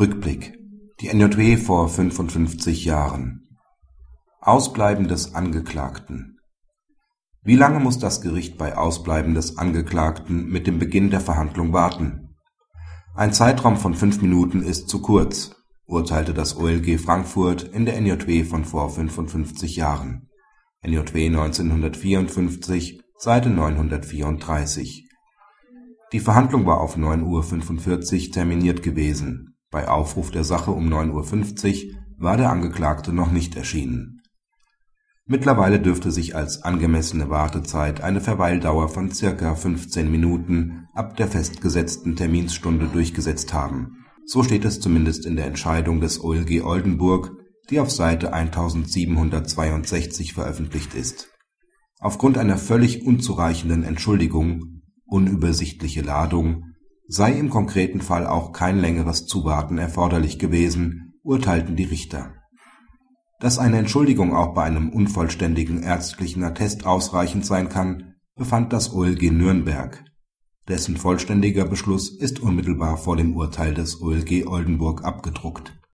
Rückblick. Die NJW vor 55 Jahren. Ausbleiben des Angeklagten. Wie lange muss das Gericht bei Ausbleiben des Angeklagten mit dem Beginn der Verhandlung warten? Ein Zeitraum von fünf Minuten ist zu kurz, urteilte das OLG Frankfurt in der NJW von vor 55 Jahren. NJW 1954, Seite 934. Die Verhandlung war auf 9.45 Uhr terminiert gewesen bei Aufruf der Sache um 9.50 Uhr war der Angeklagte noch nicht erschienen. Mittlerweile dürfte sich als angemessene Wartezeit eine Verweildauer von circa 15 Minuten ab der festgesetzten Terminstunde durchgesetzt haben. So steht es zumindest in der Entscheidung des OLG Oldenburg, die auf Seite 1762 veröffentlicht ist. Aufgrund einer völlig unzureichenden Entschuldigung (unübersichtliche Ladung sei im konkreten Fall auch kein längeres Zuwarten erforderlich gewesen, urteilten die Richter. Dass eine Entschuldigung auch bei einem unvollständigen ärztlichen Attest ausreichend sein kann, befand das OLG Nürnberg. Dessen vollständiger Beschluss ist unmittelbar vor dem Urteil des OLG Oldenburg abgedruckt